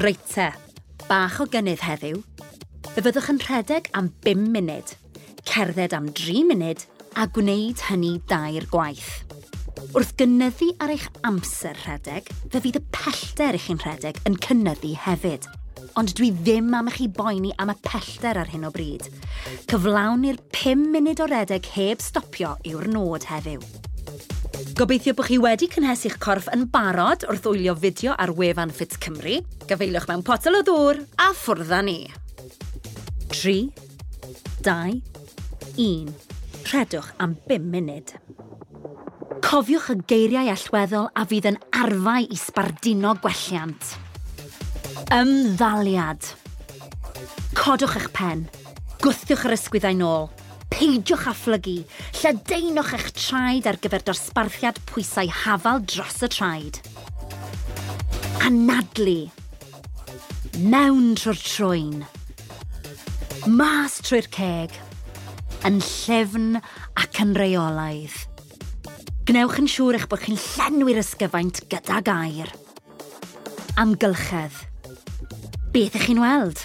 Reit te, bach o gynnydd heddiw. Fe fyddwch yn rhedeg am 5 munud, cerdded am 3 munud a gwneud hynny dair gwaith. Wrth gynnyddu ar eich amser rhedeg, fe fydd y pellter eich chi'n rhedeg yn cynnyddu hefyd. Ond dwi ddim am eich i boeni am y pellter ar hyn o bryd. Cyflawn i'r 5 munud o redeg heb stopio yw'r nod heddiw. Gobeithio bod chi wedi cynhesu'ch corff yn barod wrth wylio fideo ar wefan Fit Cymru. Gafeiliwch mewn potel o ddŵr a ffwrdd â ni. 3, 2, 1. Rhedwch am 5 munud. Cofiwch y geiriau allweddol a fydd yn arfau i sbardino gwelliant. Ymddaliad. Codwch eich pen. Gwthiwch yr ysgwyddau nôl Peidiwch â phlygu. Lledaenwch eich traed ar gyfer dosbarthiad pwysau hafal dros y traed. Anadlu. Mewn trwy'r trwyn. Mas trwy'r ceg. Yn llefn ac yn reolaidd. Gnewch yn siŵr eich bod chi'n llenwi'r ysgyfaint gyda gair. Amgylchedd. Beth ych chi'n weld?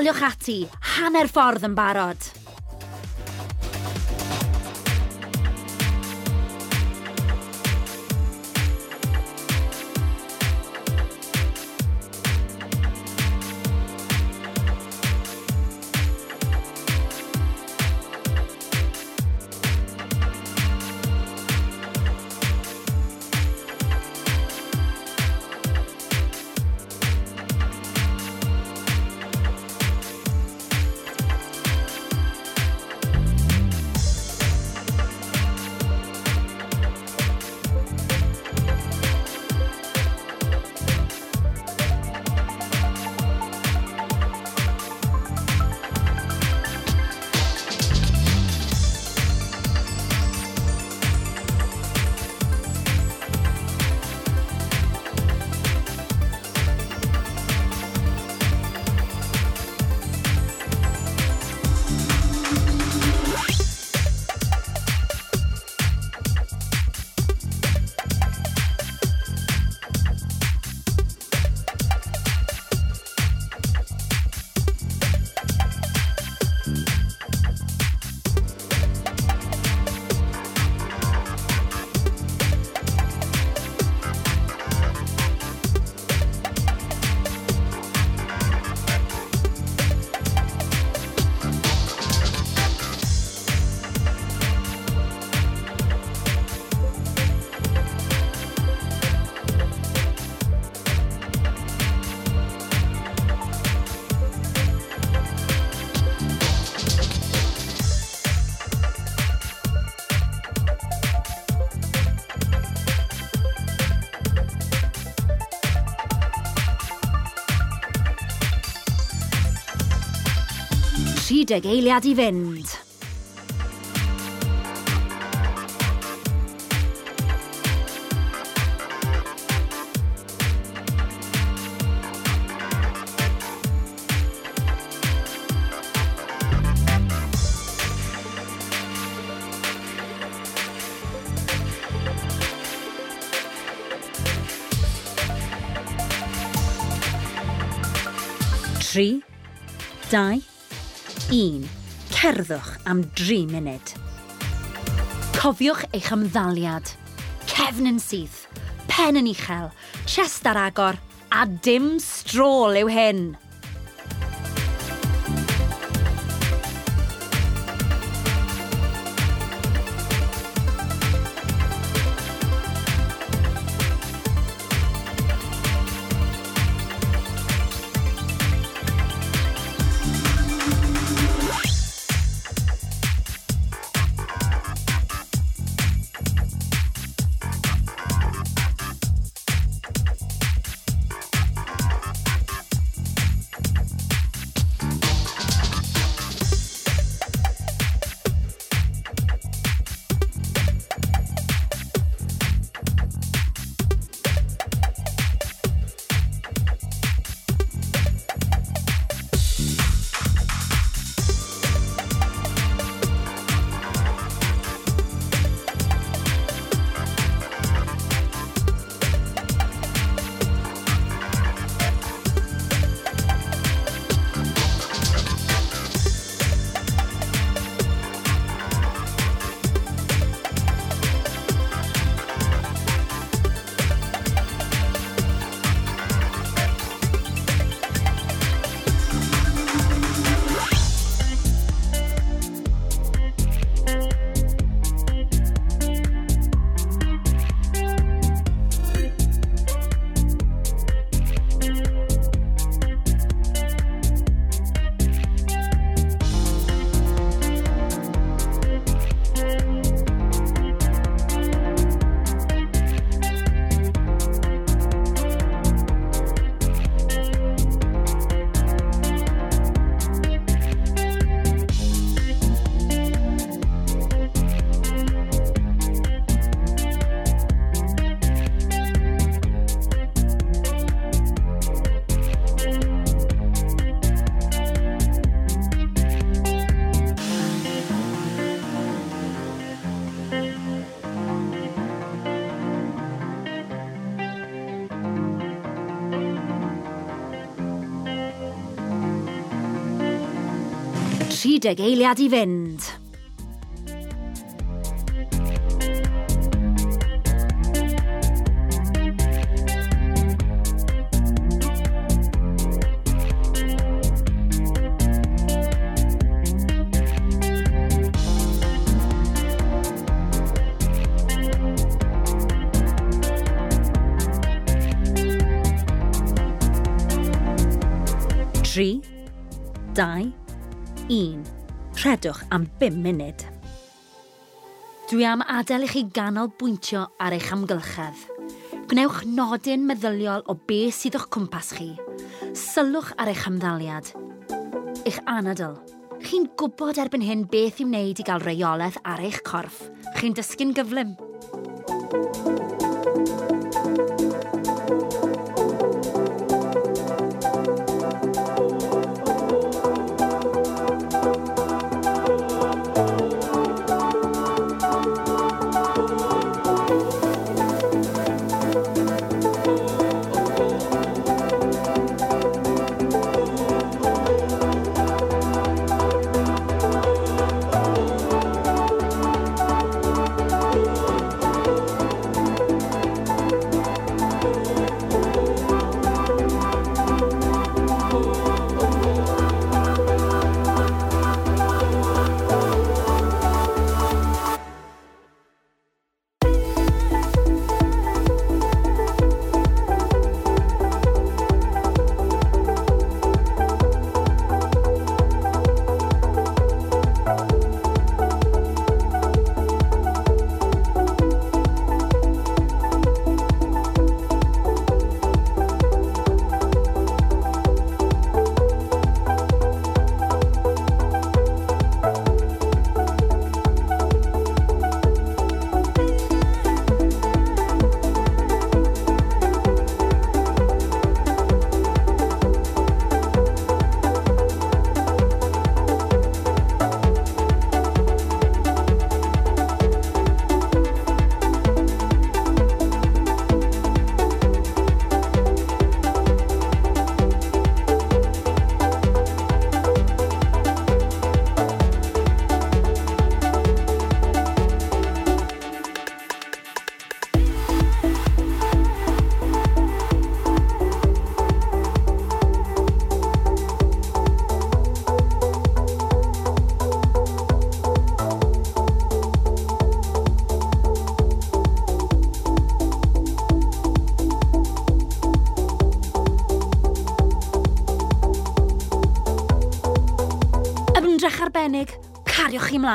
daliwch ati, hanner ffordd yn barod. gydag eiliad i fynd. cerddwch am 3 munud. Cofiwch eich ymddaliad, cefn yn syth, pen yn uchel, chest ar agor, a dim strôl yw hyn. der Gelia die Wend. G, die, in. Rhedwch am 5 munud. Dwi am adael i chi ganolbwyntio ar eich amgylchedd. Gwnewch nodyn meddyliol o be sydd o'ch cwmpas chi. Sylwch ar eich hamddaliad. Eich anadl. Chi'n gwybod erbyn hyn beth i wneud i gael reolaeth ar eich corff. Chi'n dysgu'n gyflym.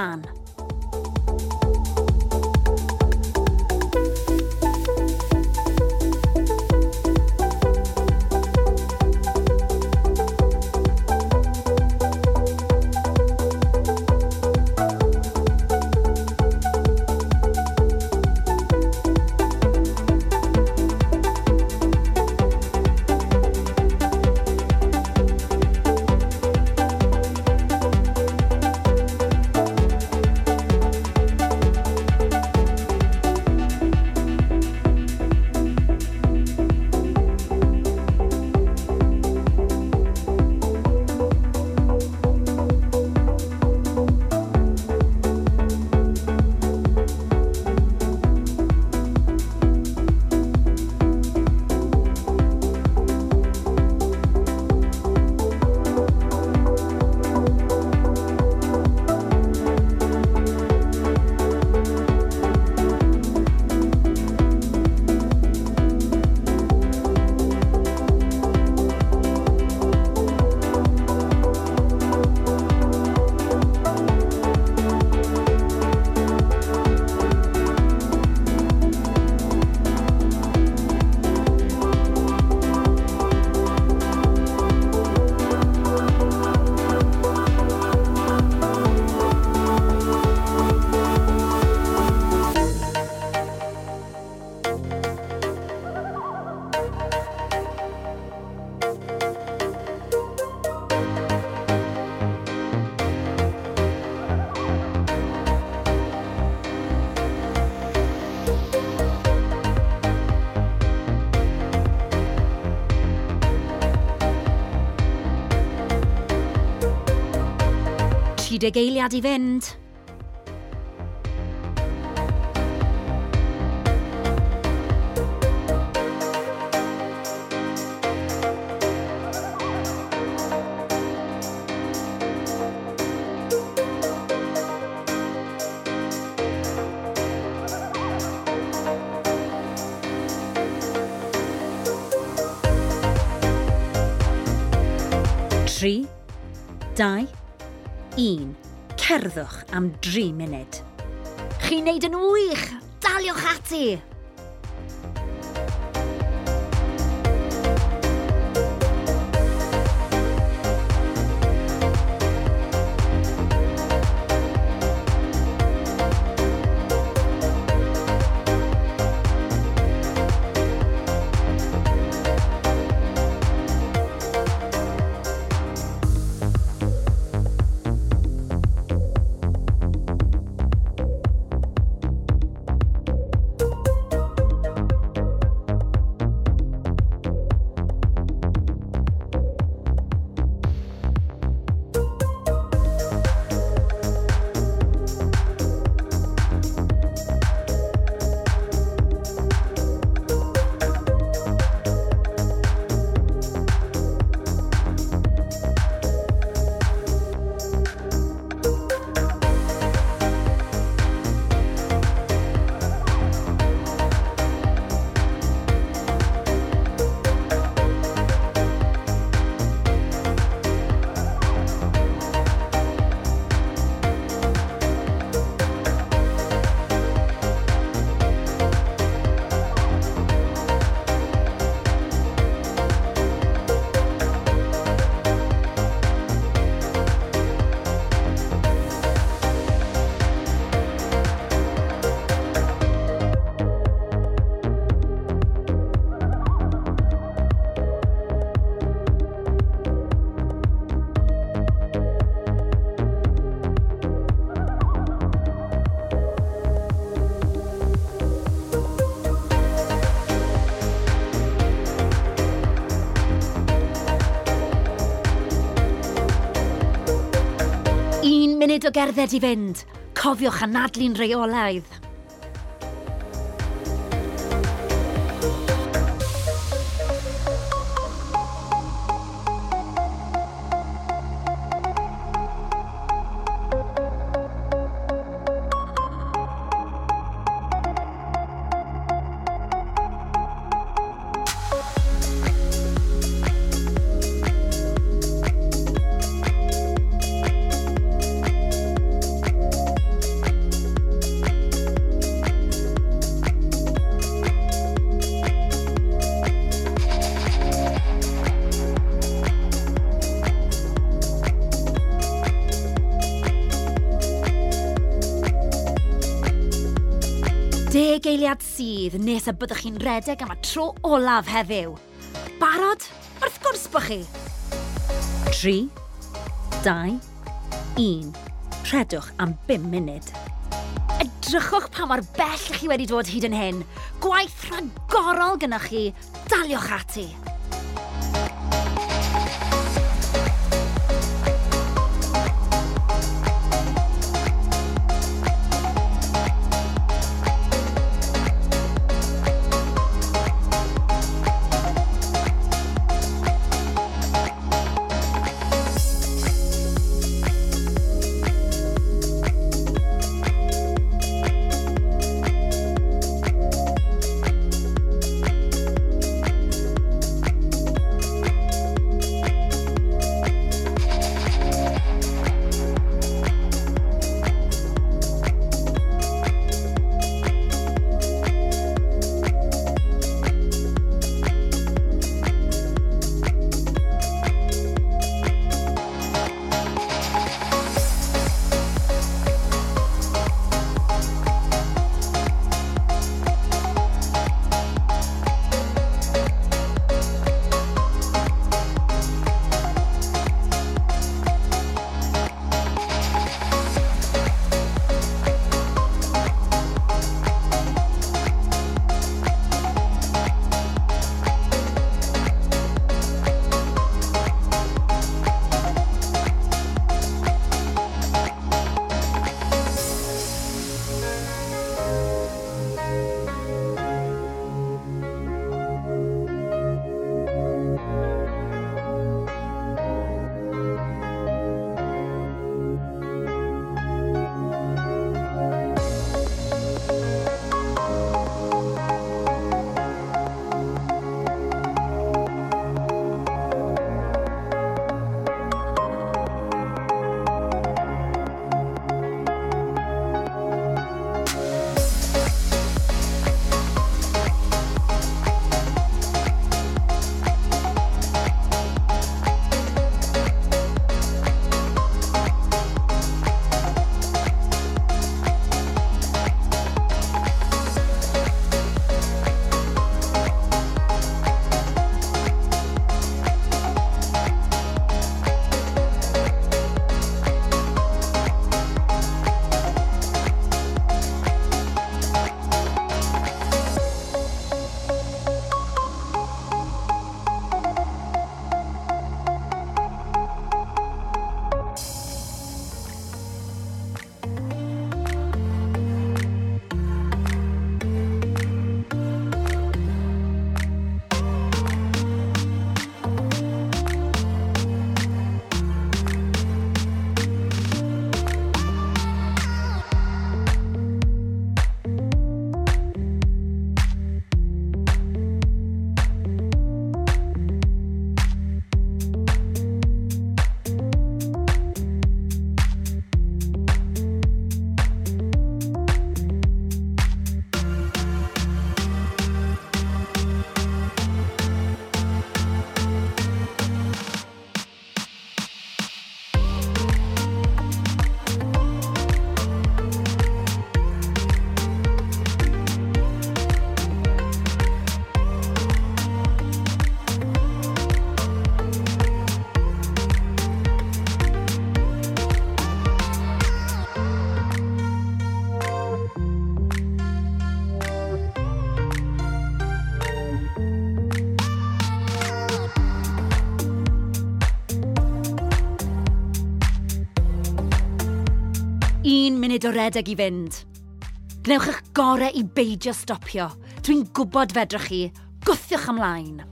Iran. 30 eiliad i fynd. byddwch am 3 munud. Chi'n neud yn wych! Daliwch ati! o gerdded i fynd. Cofiwch anadlu'n reolaidd. anifeiliad sydd nes y byddwch chi'n redeg am y tro olaf heddiw. Barod? Wrth gwrs bych chi! 3, 2, 1. Rhedwch am 5 munud. Edrychwch pa mor bell chi wedi dod hyd yn hyn. Gwaith rhagorol gynnwch chi. Daliwch ati. munud o redeg i fynd. Gnewch eich gorau i beidio stopio. Dwi'n gwybod fedrwch chi. Gwthiwch ymlaen.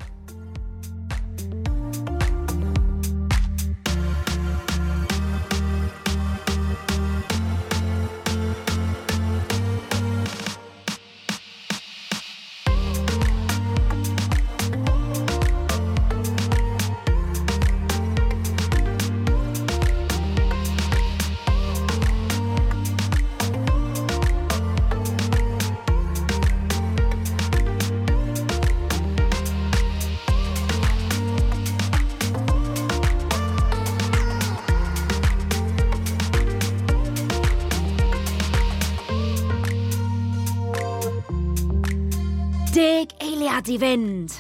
dad i fynd.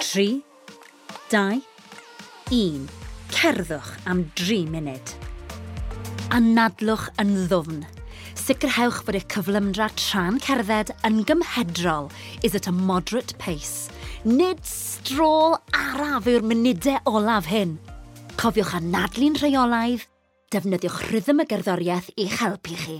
Tri, dau, un. Cerddwch am dri munud. Anadlwch yn ddwfn. Sicrhewch bod eich cyflymdra tra'n cerdded yn gymhedrol is at a moderate pace. Nid strôl araf yw'r munudau olaf hyn. Cofiwch anadlu'n rheolaidd, defnyddiwch rhythm y gerddoriaeth i'ch helpu chi.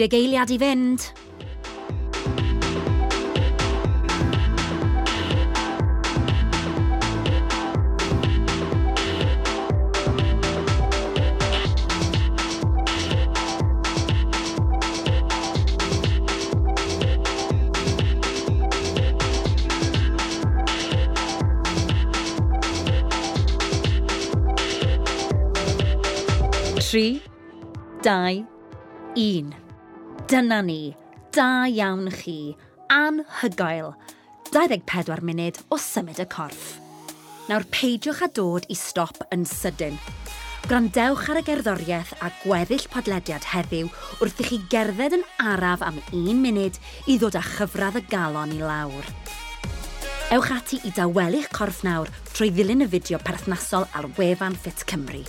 deg eiliad i fynd. tri, dau, un. Dyna ni, da iawn chi, anhygoel, 24 munud o symud y corff. Nawr peidiwch â dod i stop yn sydyn. Grandewch ar y gerddoriaeth a gweddill podlediad heddiw wrth i chi gerdded yn araf am un munud i ddod â chyfradd y galon i lawr. Ewch ati i dawelu'ch corff nawr trwy ddilyn y fideo perthnasol ar wefan Fit Cymru.